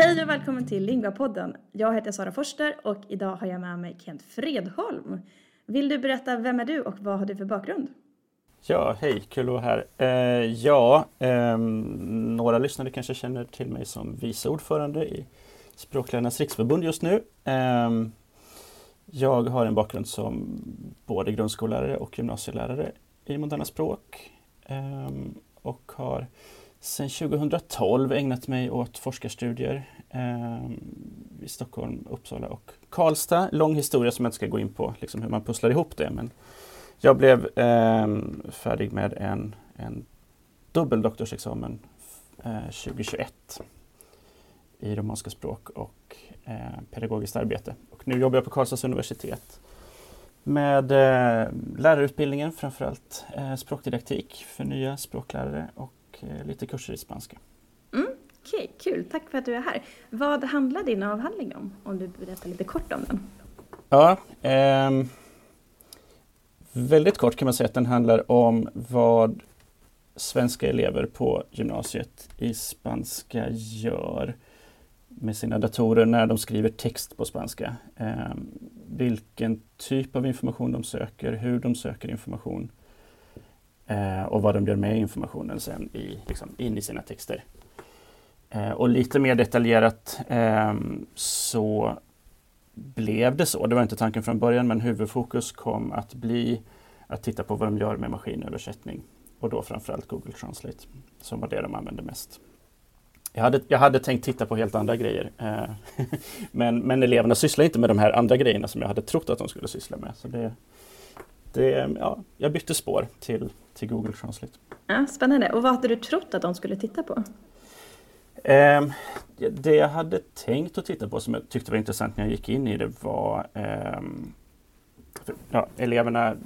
Hej och välkommen till Lingua-podden. Jag heter Sara Forster och idag har jag med mig Kent Fredholm. Vill du berätta, vem är du och vad har du för bakgrund? Ja, hej, kul att vara här. Eh, ja, eh, några lyssnare kanske känner till mig som vice ordförande i Språklärarnas riksförbund just nu. Eh, jag har en bakgrund som både grundskollärare och gymnasielärare i moderna språk ehm, och har sedan 2012 ägnat mig åt forskarstudier eh, i Stockholm, Uppsala och Karlstad. Lång historia som jag inte ska gå in på, liksom hur man pusslar ihop det. Men jag blev eh, färdig med en, en dubbeldoktorsexamen eh, 2021 i romanska språk och eh, pedagogiskt arbete. Och nu jobbar jag på Karlstads universitet med eh, lärarutbildningen, framförallt eh, språkdidaktik för nya språklärare och Eh, lite kurser i spanska. Mm, Okej, okay, kul. Tack för att du är här. Vad handlar din avhandling om? Om du berättar lite kort om den. Ja, eh, väldigt kort kan man säga att den handlar om vad svenska elever på gymnasiet i spanska gör med sina datorer när de skriver text på spanska. Eh, vilken typ av information de söker, hur de söker information eh, och vad de gör med informationen sen i, liksom, in i sina texter. Eh, och lite mer detaljerat eh, så blev det så. Det var inte tanken från början men huvudfokus kom att bli att titta på vad de gör med maskinöversättning och då framförallt Google Translate som var det de använde mest. Jag hade, jag hade tänkt titta på helt andra grejer. Eh, men, men eleverna sysslar inte med de här andra grejerna som jag hade trott att de skulle syssla med. Så det, det, ja, jag bytte spår till, till Google Translate. Ja, spännande. Och vad hade du trott att de skulle titta på? Eh, det jag hade tänkt att titta på som jag tyckte var intressant när jag gick in i det var eh, för, ja, eleverna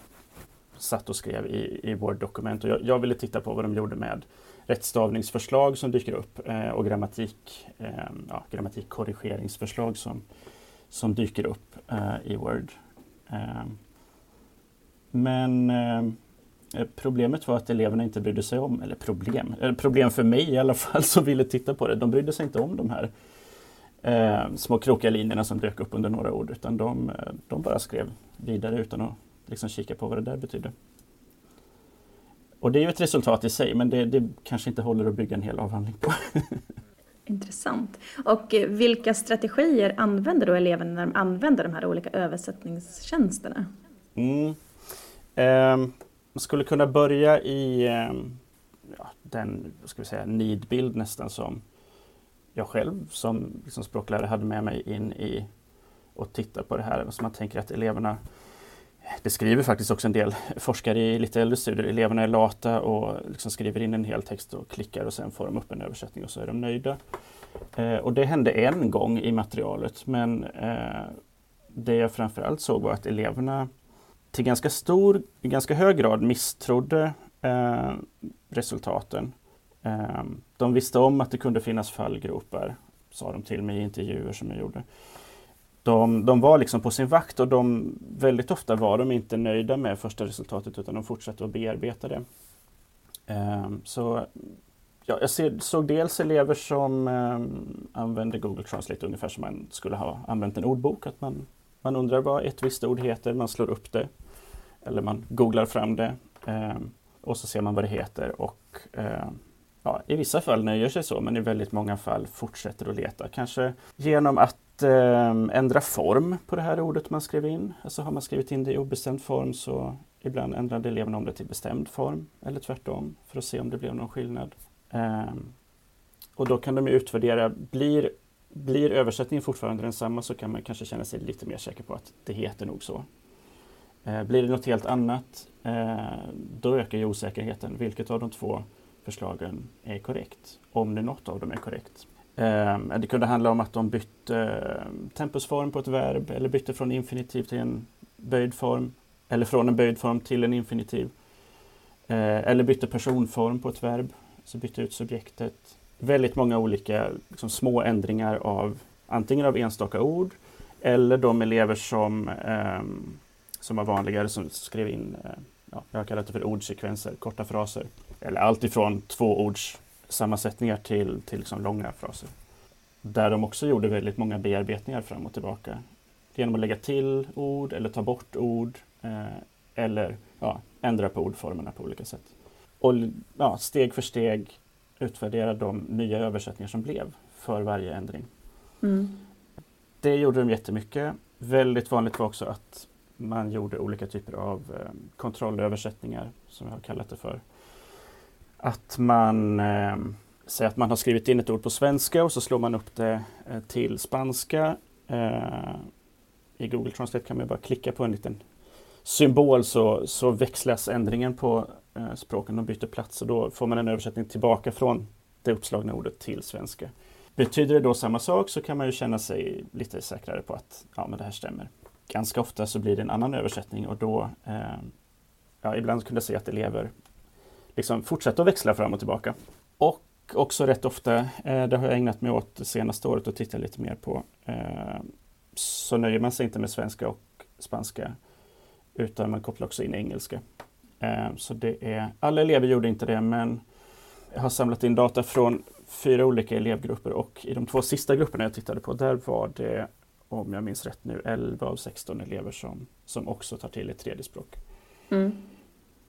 satt och skrev i, i Word-dokument och jag, jag, ville titta på vad de gjorde med rättstavningsförslag som dyker upp eh, och grammatik, eh, ja, grammatikkorrigeringsförslag som, som dyker upp eh, i Word. Men eh, problemet var att eleverna inte brydde sig om, eller problem, eller problem för mig i alla fall som ville titta på det. De brydde sig inte om de här eh, små krokiga linjerna som dök upp under några ord utan de, eh, de bara skrev vidare utan att liksom kika på vad det där betydde. Och det är ju ett resultat i sig men det, det kanske inte håller att bygga en hel avhandling på. Intressant. Och eh, vilka strategier använder då eleverna när de använder de här olika översättningstjänsterna? Mm. Ehm, man skulle kunna börja i ehm, ja, den ska vi säga, nidbild nästan som jag själv som liksom språklärare hade med mig in i och titta på det här. Så man tänker att eleverna det skriver faktiskt också en del forskare i lite äldre studier. Eleverna är lata och liksom skriver in en hel text och klickar och sen får de upp en översättning och så är de nöjda. Eh, och det hände en gång i materialet men eh, det jag framförallt såg var att eleverna till ganska stor, i ganska hög grad misstrodde eh, resultaten. Eh, de visste om att det kunde finnas fallgropar, sa de till mig i intervjuer som jag gjorde. De, de, var liksom på sin vakt och de, väldigt ofta var de inte nöjda med första resultatet utan de fortsatte att bearbeta det. Eh, så ja, jag ser, såg dels elever som eh, använde Google Translate ungefär som man skulle ha använt en ordbok. Att man, man undrar vad ett visst ord heter, man slår upp det eller man googlar fram det eh, och så ser man vad det heter och eh, ja, i vissa fall nöjer sig så men i väldigt många fall fortsätter att leta. Kanske genom att eh, ändra form på det här ordet man skrev in. Alltså har man skrivit in det i obestämd form så ibland ändrade eleverna om det till bestämd form eller tvärtom för att se om det blev någon skillnad. Eh, och då kan de utvärdera, blir, blir översättningen fortfarande densamma så kan man kanske känna sig lite mer säker på att det heter nog så. Eh, blir det något helt annat, eh, då ökar ju osäkerheten. Vilket av de två förslagen är korrekt? Om det något av dem är korrekt. Eh, det kunde handla om att de bytte eh, tempusform på ett verb eller bytte från infinitiv till en böjd form. Eller från en böjd form till en infinitiv. Eh, eller bytte personform på ett verb, så bytte ut subjektet. Väldigt många olika liksom, små ändringar av antingen av enstaka ord eller de elever som um, som var vanligare som skrev in, eh, ja, jag har kallat det för ordsekvenser, korta fraser. Eller allt ifrån två ords sammansättningar till, till liksom långa fraser. där de också gjorde väldigt många bearbetningar fram och tillbaka. Genom att lägga till ord eller ta bort ord eh, eller ja, ändra på ordformerna på olika sätt. Och ja, steg för steg utvärdera de nya översättningar som blev för varje ändring. Mm. Det gjorde de jättemycket. Väldigt vanligt var också att man gjorde olika typer av eh, kontrollöversättningar, som jag har kallat det för. Att man eh, säger att man har skrivit in ett ord på svenska och så slår man upp det eh, till spanska. Eh, I Google Translate kan man bara klicka på en liten symbol så, så växlas ändringen på eh, språken och byter plats och då får man en översättning tillbaka från det uppslagna ordet till svenska. Betyder det då samma sak så kan man ju känna sig lite säkrare på att ja, men det här stämmer. Ganska ofta så blir det en annan översättning och då eh, ja, ibland kunde jag se att elever liksom fortsätter att växla fram och tillbaka. Och också rätt ofta, eh, det har jag ägnat mig åt det senaste året och tittat lite mer på, eh, så nöjer man sig inte med svenska och spanska utan man kopplar också in engelska. Eh, så det är, alla elever gjorde inte det men jag har samlat in data från fyra olika elevgrupper och i de två sista grupperna jag tittade på där var det, om jag minns rätt nu, 11 av 16 elever som, som också tar till ett tredje språk. Mm.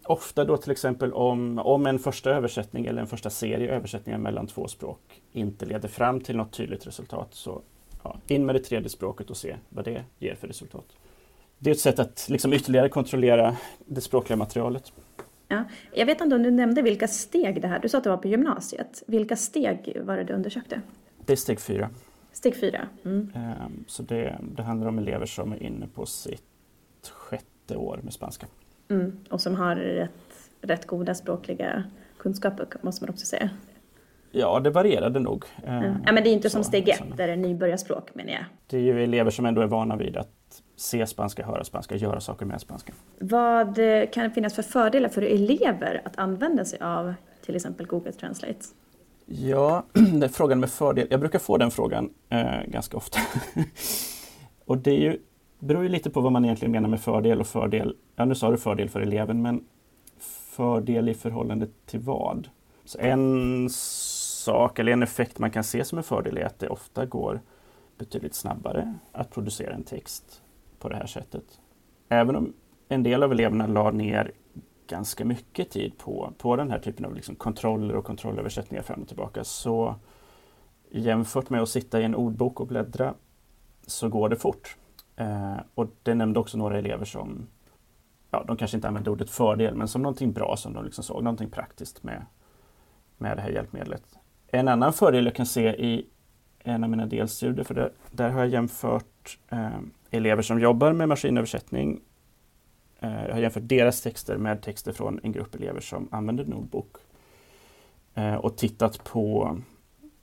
Ofta då till exempel om, om en första översättning eller en första serie översättningar mellan två språk inte leder fram till något tydligt resultat så ja, in med det tredje språket och se vad det ger för resultat. Det är ett sätt att liksom ytterligare kontrollera det språkliga materialet. Ja. Jag vet inte om du nämnde vilka steg det här, du sa att det var på gymnasiet. Vilka steg var det du undersökte? Det är steg fyra. Steg fyra. Mm. Ehm, så det, det handlar om elever som är inne på sitt sjätte år med spanska. Mm. Och som har rätt, rätt goda språkliga kunskaper måste man också säga. Ja, det varierade nog. Mm. Ja, men det är inte så, som steg ett, där det är nybörjarspråk menar jag. Det är ju elever som ändå är vana vid att se spanska, höra spanska, göra saker med spanska. Vad kan det finnas för fördelar för elever att använda sig av till exempel Google Translate? Ja, den frågan med fördel. Jag brukar få den frågan eh, ganska ofta. och det är ju, beror ju lite på vad man egentligen menar med fördel och fördel. Ja, nu sa du fördel för eleven, men fördel i förhållande till vad? Så en sak eller en effekt man kan se som en fördel är att det ofta går betydligt snabbare att producera en text på det här sättet. Även om en del av eleverna la ner ganska mycket tid på, på den här typen av liksom kontroller och kontrollöversättningar fram och tillbaka så jämfört med att sitta i en ordbok och bläddra så går det fort. Eh, och det nämnde också några elever som, ja, de kanske inte använde ordet fördel, men som någonting bra som de liksom såg, någonting praktiskt med, med det här hjälpmedlet. En annan fördel jag kan se i en av mina delstudier, för det, där har jag jämfört eh, elever som jobbar med maskinöversättning. Eh, jag har jämfört deras texter med texter från en grupp elever som använder Nordbok. Eh, och tittat på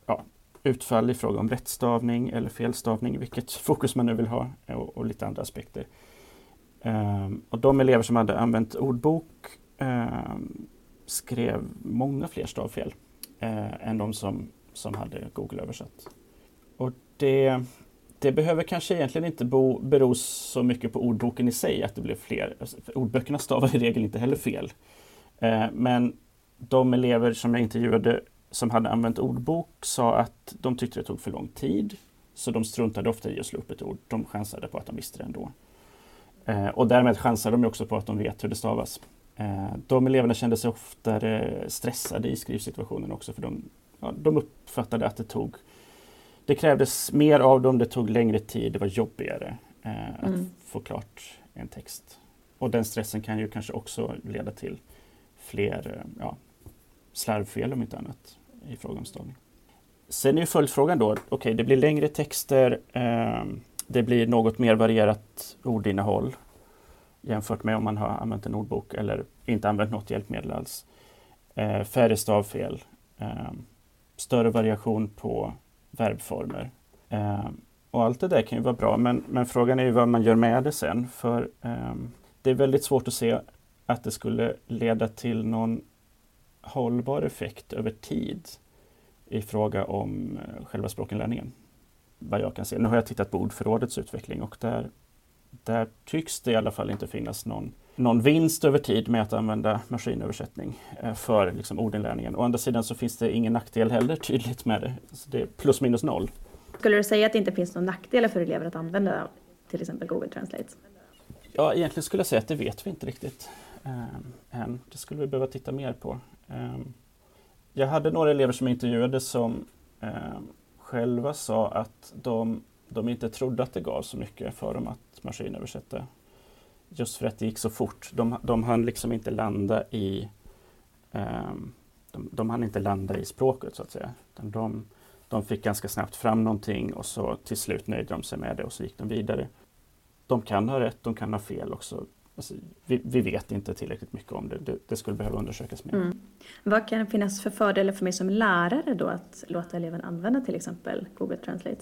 ja, utfall i fråga om rättstavning eller felstavning, vilket fokus man nu vill ha eh, och, och lite andra aspekter. Um, och de elever som hade använt ordbok um, skrev många fler stavfel uh, än de som, som hade Google-översatt. Och det, det behöver kanske egentligen inte bo, bero så mycket på ordboken i sig att det blev fler. Ordböckerna stavar i regel inte heller fel. Eh, men de elever som jag intervjuade som hade använt ordbok sa att de tyckte det tog för lång tid. Så de struntade ofta i att slå upp ett ord. De chansade på att de visste det ändå. Eh, och därmed chansade de också på att de vet hur det stavas. Eh, de eleverna kände sig oftare stressade i skrivsituationen också för de, ja, de uppfattade att det tog det krävdes mer av dem, det tog längre tid, det var jobbigare eh, att mm. få klart en text. Och den stressen kan ju kanske också leda till fler eh, ja, slarvfel om inte annat i fråga om stavning. Sen är ju följdfrågan då, okej okay, det blir längre texter, eh, det blir något mer varierat ordinnehåll jämfört med om man har använt en ordbok eller inte använt något hjälpmedel alls. Eh, färre stavfel, eh, större variation på verbformer. Eh, och allt det där kan ju vara bra men, men frågan är ju vad man gör med det sen för eh, det är väldigt svårt att se att det skulle leda till någon hållbar effekt över tid i fråga om eh, själva språkinlärningen. Vad jag kan se. Nu har jag tittat på ordförrådets utveckling och där, där tycks det i alla fall inte finnas någon, någon vinst över tid med att använda maskinöversättning eh, för liksom, ordinlärningen. Å andra sidan så finns det ingen nackdel heller tydligt med det. Så det är plus minus noll. Skulle du säga att det inte finns några nackdelar för elever att använda till exempel Google Translate? Ja, egentligen skulle jag säga att det vet vi inte riktigt eh, än. Det skulle vi behöva titta mer på. Eh, jag hade några elever som intervjuade som eh, själva sa att de, de inte trodde att det gav så mycket för dem att maskinöversätta. Just för att det gick så fort. De, de hann liksom inte landa i ehm, de, de hann inte landa i språket så att säga. De, de fick ganska snabbt fram någonting och så till slut nöjde de sig med det och så gick de vidare. De kan ha rätt, de kan ha fel också. Alltså, vi, vi, vet inte tillräckligt mycket om det. Det, det skulle behöva undersökas mer. Mm. Vad kan det finnas för fördelar för mig som lärare då att låta eleven använda till exempel Google Translate?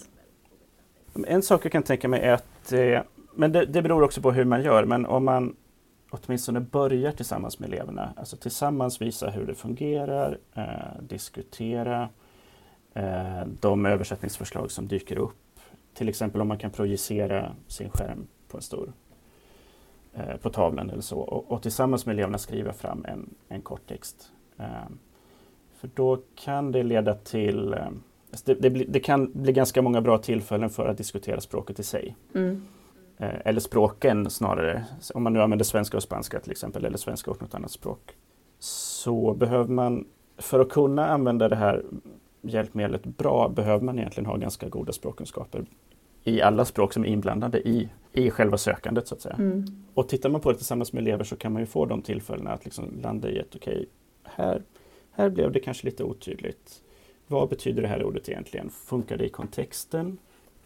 En sak jag kan tänka mig är att, eh, men det, det beror också på hur man gör, men om man åtminstone börjar tillsammans med eleverna, alltså tillsammans visa hur det fungerar, eh, diskutera eh, de översättningsförslag som dyker upp. Till exempel om man kan projicera sin skärm på en stor eh, på tavlan eller så och, och, tillsammans med eleverna skriva fram en, en kort text. Eh, för då kan det leda till eh, alltså det, det, det, kan bli ganska många bra tillfällen för att diskutera språket i sig. Mm. Eh, eller språken snarare, om man nu använder svenska och spanska till exempel, eller svenska och något annat språk, så behöver man, för att kunna använda det här hjälpmedlet bra, behöver man egentligen ha ganska goda språkkunskaper i alla språk som är inblandade i, i själva sökandet så att säga. Mm. Och tittar man på det tillsammans med elever så kan man ju få de tillfällena att liksom landa i ett okej, okay, här, här blev det kanske lite otydligt. Vad betyder det här ordet egentligen? Funkar det i kontexten?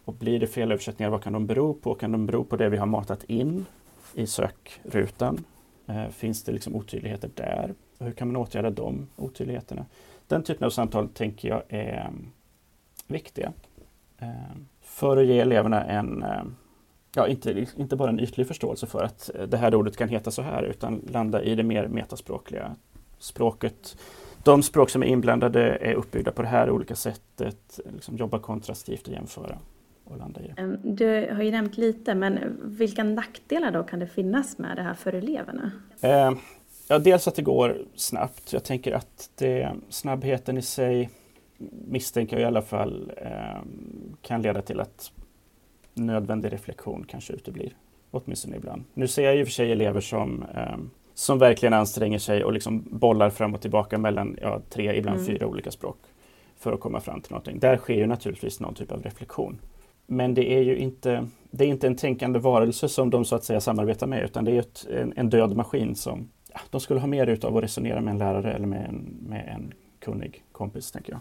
Och blir det felöversättningar, vad kan de bero på? Kan de bero på det vi har matat in i sökrutan? Eh, finns det liksom otydligheter där? Och hur kan man åtgärda de otydligheterna? Den typen av samtal tänker jag är mm, viktiga. Eh, för att ge eleverna en, eh, ja inte, inte bara en ytlig förståelse för att eh, det här ordet kan heta så här utan landa i det mer metaspråkliga språket. De språk som är inblandade är uppbyggda på det här olika sättet, liksom jobba kontrastivt och jämföra och landa i du har ju nämnt lite, men vilka nackdelar då kan det finnas med det här för eleverna? Eh, ja, dels att det går snabbt. Jag tänker att det, snabbheten i sig misstänker jag i alla fall eh, kan leda till att nödvändig reflektion kanske uteblir. Åtminstone ibland. Nu ser jag ju för sig elever som, eh, som verkligen anstränger sig och liksom bollar fram och tillbaka mellan ja, tre, ibland mm. fyra olika språk för att komma fram till någonting. Där sker ju naturligtvis någon typ av reflektion. Men det är ju inte, det är inte en tänkande varelse som de så att säga samarbetar med utan det är ett, en, en, död maskin som ja, de skulle ha mer utav att resonera med en lärare eller med en, med en kunnig kompis, tänker jag.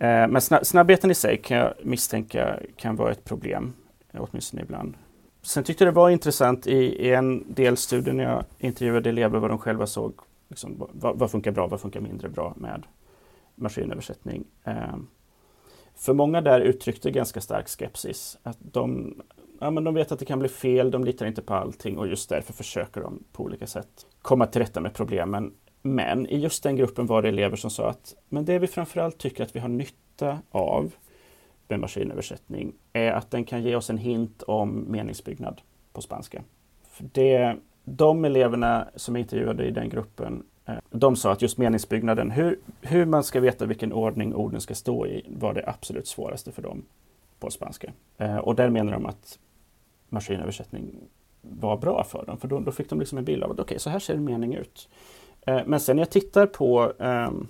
Eh, men snabbheten i sig kan jag misstänka kan vara ett problem, åtminstone ibland. Sen tyckte jag det var intressant i, i en del studier när jag intervjuade elever vad de själva såg, liksom, vad, vad, funkar bra, vad funkar mindre bra med maskinöversättning. Eh, för många där uttryckte ganska stark skepsis. Att de, ja, men de vet att det kan bli fel, de litar inte på allting och just därför försöker de på olika sätt komma till rätta med problemen. Men i just den gruppen var det elever som sa att men det vi framförallt tycker att vi har nytta av med maskinöversättning är att den kan ge oss en hint om meningsbyggnad på spanska. För det, de eleverna som jag intervjuade i den gruppen de sa att just meningsbyggnaden, hur, hur man ska veta vilken ordning orden ska stå i, var det absolut svåraste för dem på spanska. Eh, och där menar de att maskinöversättning var bra för dem, för då, då fick de liksom en bild av att okej, okay, så här ser en mening ut. Eh, men sen när jag tittar på um,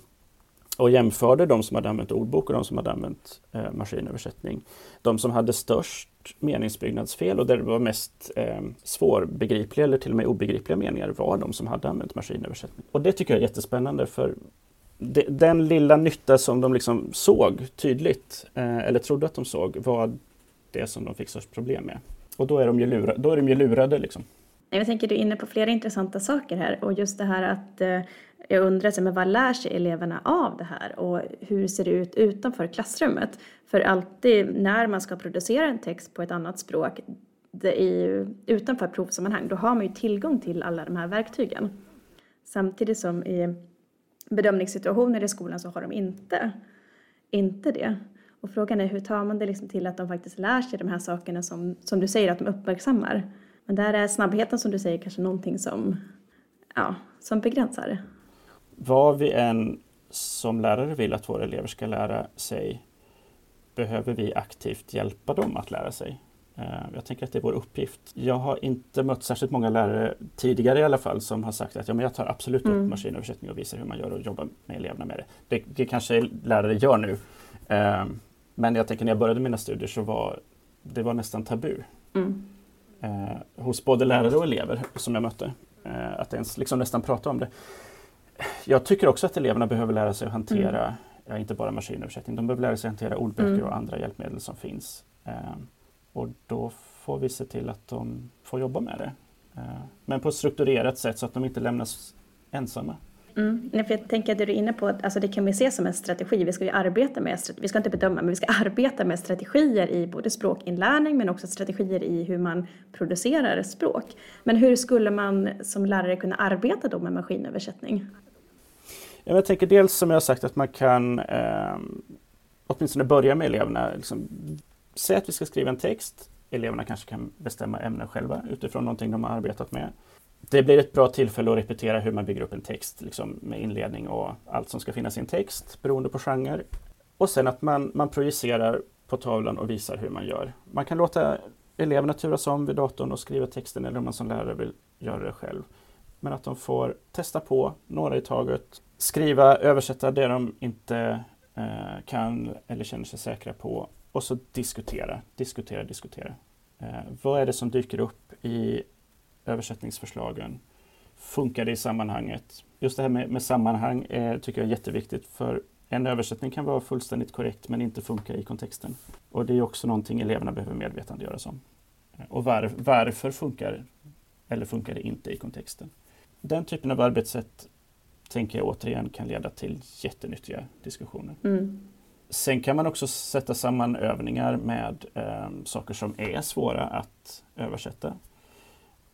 och jämförde de som hade använt ordbok och de som hade använt eh, maskinöversättning. De som hade störst meningsbyggnadsfel och där det var mest eh, svårbegripliga eller till och med obegripliga meningar var de som hade använt maskinöversättning. Och det tycker jag är jättespännande för det, den lilla nytta som de liksom såg tydligt, eh, eller trodde att de såg, var det som de fick störst problem med. Och då är de ju, lura, då är de ju lurade. Liksom. Jag tänker du är inne på flera intressanta saker här och just det här att eh, jag undrar men vad lär sig eleverna av det här och hur ser det ut utanför klassrummet? För alltid när man ska producera en text på ett annat språk det är ju, utanför provsammanhang, då har man ju tillgång till alla de här verktygen. Samtidigt som i bedömningssituationer i skolan så har de inte, inte det. Och frågan är hur tar man det liksom till att de faktiskt lär sig de här sakerna som, som du säger att de uppmärksammar. Men där är snabbheten som du säger kanske någonting som, ja, som begränsar vad vi än som lärare vill att våra elever ska lära sig behöver vi aktivt hjälpa dem att lära sig. Eh, jag tänker att det är vår uppgift. Jag har inte mött särskilt många lärare, tidigare i alla fall, som har sagt att ja, men jag tar absolut upp mm. maskinöversättning och visar hur man gör och jobbar med eleverna med det. Det, det kanske lärare gör nu. Eh, men jag tänker när jag började mina studier så var det var nästan tabu. Mm. Eh, hos både lärare och elever som jag mötte. att ens liksom nästan prata om det. Jag tycker också att eleverna behöver lära sig att hantera, mm. ja, inte bara maskinöversättning, de behöver lära sig att hantera ordböcker mm. och andra hjälpmedel som finns. Och då får vi se till att de får jobba med det. Eh, men på ett strukturerat sätt så att de inte lämnas ensamma. Mm. För jag tänker att det du är inne på, alltså det kan vi se som en strategi. Vi ska ju arbeta med, vi ska inte bedöma, men vi ska arbeta med strategier i både språkinlärning men också strategier i hur man producerar språk. Men hur skulle man som lärare kunna arbeta då med maskinöversättning? Jag tänker dels som jag sagt att man kan eh, åtminstone börja med eleverna. Liksom, Säg att vi ska skriva en text. Eleverna kanske kan bestämma ämnen själva utifrån någonting de har arbetat med. Det blir ett bra tillfälle att repetera hur man bygger upp en text liksom med inledning och allt som ska finnas i en text beroende på genre. Och sen att man, man projicerar på tavlan och visar hur man gör. Man kan låta eleverna turas om vid datorn och skriva texten eller om man som lärare vill göra det själv. Men att de får testa på några i taget, skriva, översätta det de inte eh, kan eller känner sig säkra på och så diskutera, diskutera, diskutera. Eh, vad är det som dyker upp i översättningsförslagen? Funkar det i sammanhanget? Just det här med, med sammanhang är, tycker jag är jätteviktigt för en översättning kan vara fullständigt korrekt men inte funka i kontexten. Och det är också någonting eleverna behöver medvetandegöras om. Och var, varför funkar eller funkar det inte i kontexten? Den typen av arbetssätt tänker jag återigen kan leda till jättenyttiga diskussioner. Mm. Sen kan man också sätta samman övningar med eh, saker som är svåra att översätta.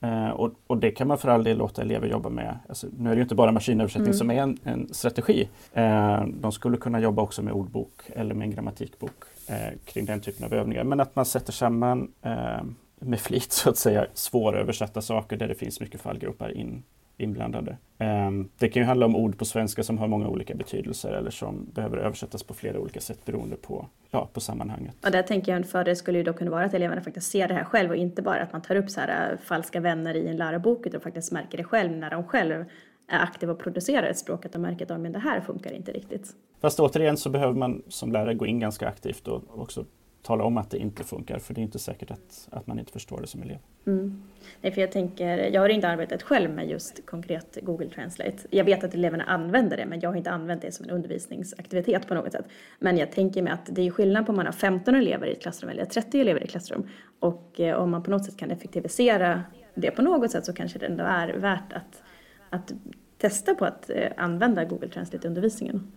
Eh, och, och, det kan man för all del låta elever jobba med. Alltså, nu är det ju inte bara maskinöversättning mm. som är en, en strategi. Eh, de skulle kunna jobba också med ordbok eller med en grammatikbok eh, kring den typen av övningar. Men att man sätter samman eh, med flit så att säga svåröversatta saker där det finns mycket fallgropar in, inblandade. Ehm, det kan ju handla om ord på svenska som har många olika betydelser eller som behöver översättas på flera olika sätt beroende på, ja, på sammanhanget. Och där tänker jag en fördel skulle ju då kunna vara att eleverna faktiskt ser det här själv och inte bara att man tar upp så här äh, falska vänner i en lärobok utan faktiskt märker det själv när de själv är aktiva och producerar ett språk att de märker att det här funkar inte riktigt. Fast återigen så behöver man som lärare gå in ganska aktivt och också tala om att det inte funkar för det är inte säkert att, att man inte förstår det som elev. Mm. Nej, för jag tänker, jag har inte arbetat själv med just konkret Google Translate. Jag vet att eleverna använder det men jag har inte använt det som en undervisningsaktivitet på något sätt. Men jag tänker mig att det är skillnad på om man har 15 elever i ett klassrum eller 30 elever i ett klassrum. Och eh, om man på något sätt kan effektivisera det på något sätt så kanske det ändå är värt att, att testa på att eh, använda Google Translate i undervisningen.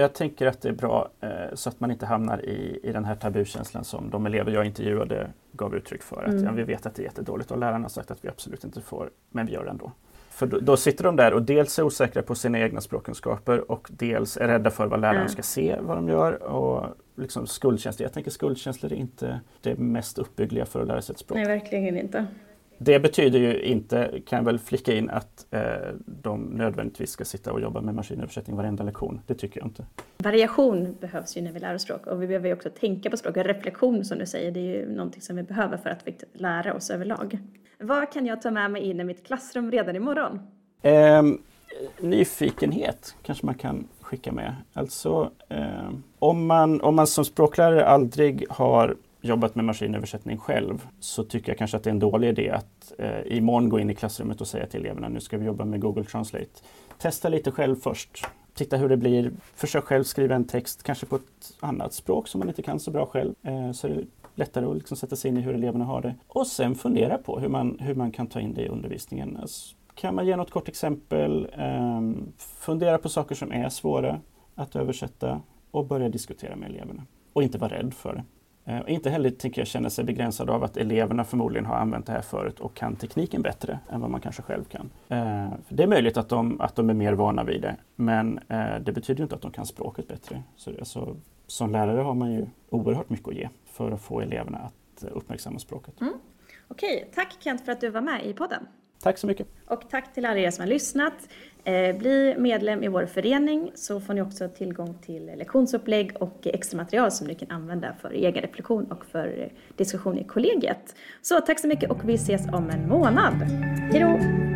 Jag tänker att det är bra eh, så att man inte hamnar i, i den här tabukänslan som de elever jag intervjuade gav uttryck för. Att mm. ja, vi vet att det är jättedåligt och lärarna har sagt att vi absolut inte får, men vi gör det ändå. För då, då, sitter de där och dels är osäkra på sina egna språkkunskaper och dels är rädda för vad läraren mm. ska se vad de gör. Och liksom skuldkänslor. Jag tänker skuldkänslor är inte det mest uppbyggliga för att lära sig ett språk. Nej, verkligen inte. Det betyder ju inte, kan jag väl flika in, att eh, de nödvändigtvis ska sitta och jobba med maskinöversättning varenda lektion. Det tycker jag inte. Variation behövs ju när vi lär oss språk och vi behöver ju också tänka på språk. Reflektion som du säger, det är ju någonting som vi behöver för att lära oss överlag. Vad kan jag ta med mig in i mitt klassrum redan imorgon? Eh, nyfikenhet kanske man kan skicka med. Alltså eh, om, man, om man som språklärare aldrig har jobbat med maskinöversättning själv så tycker jag kanske att det är en dålig idé att eh, imorgon gå in i klassrummet och säga till eleverna nu ska vi jobba med Google Translate. Testa lite själv först. Titta hur det blir. Försök själv skriva en text, kanske på ett annat språk som man inte kan så bra själv. Eh, så är det lättare att liksom sätta sig in i hur eleverna har det. Och sen fundera på hur man, hur man kan ta in det i undervisningen. Alltså, kan man ge något kort exempel? Eh, fundera på saker som är svåra att översätta och börja diskutera med eleverna. Och inte vara rädd för det. Eh, inte heller tänker jag känna sig begränsad av att eleverna förmodligen har använt det här förut och kan tekniken bättre än vad man kanske själv kan. Eh, det är möjligt att de, att de är mer vana vid det, men eh, det betyder inte att de kan språket bättre. Så, alltså, som lärare har man ju oerhört mycket att ge för att få eleverna att uppmärksamma språket. Mm. Okej, tack Kent för att du var med i podden. Tack så mycket. Och tack till alla er som har lyssnat. Eh, bli medlem i vår förening så får ni också tillgång till lektionsupplägg och extra material som ni kan använda för egen reflektion och för diskussion i kollegiet. Så tack så mycket och vi ses om en månad. Hej då!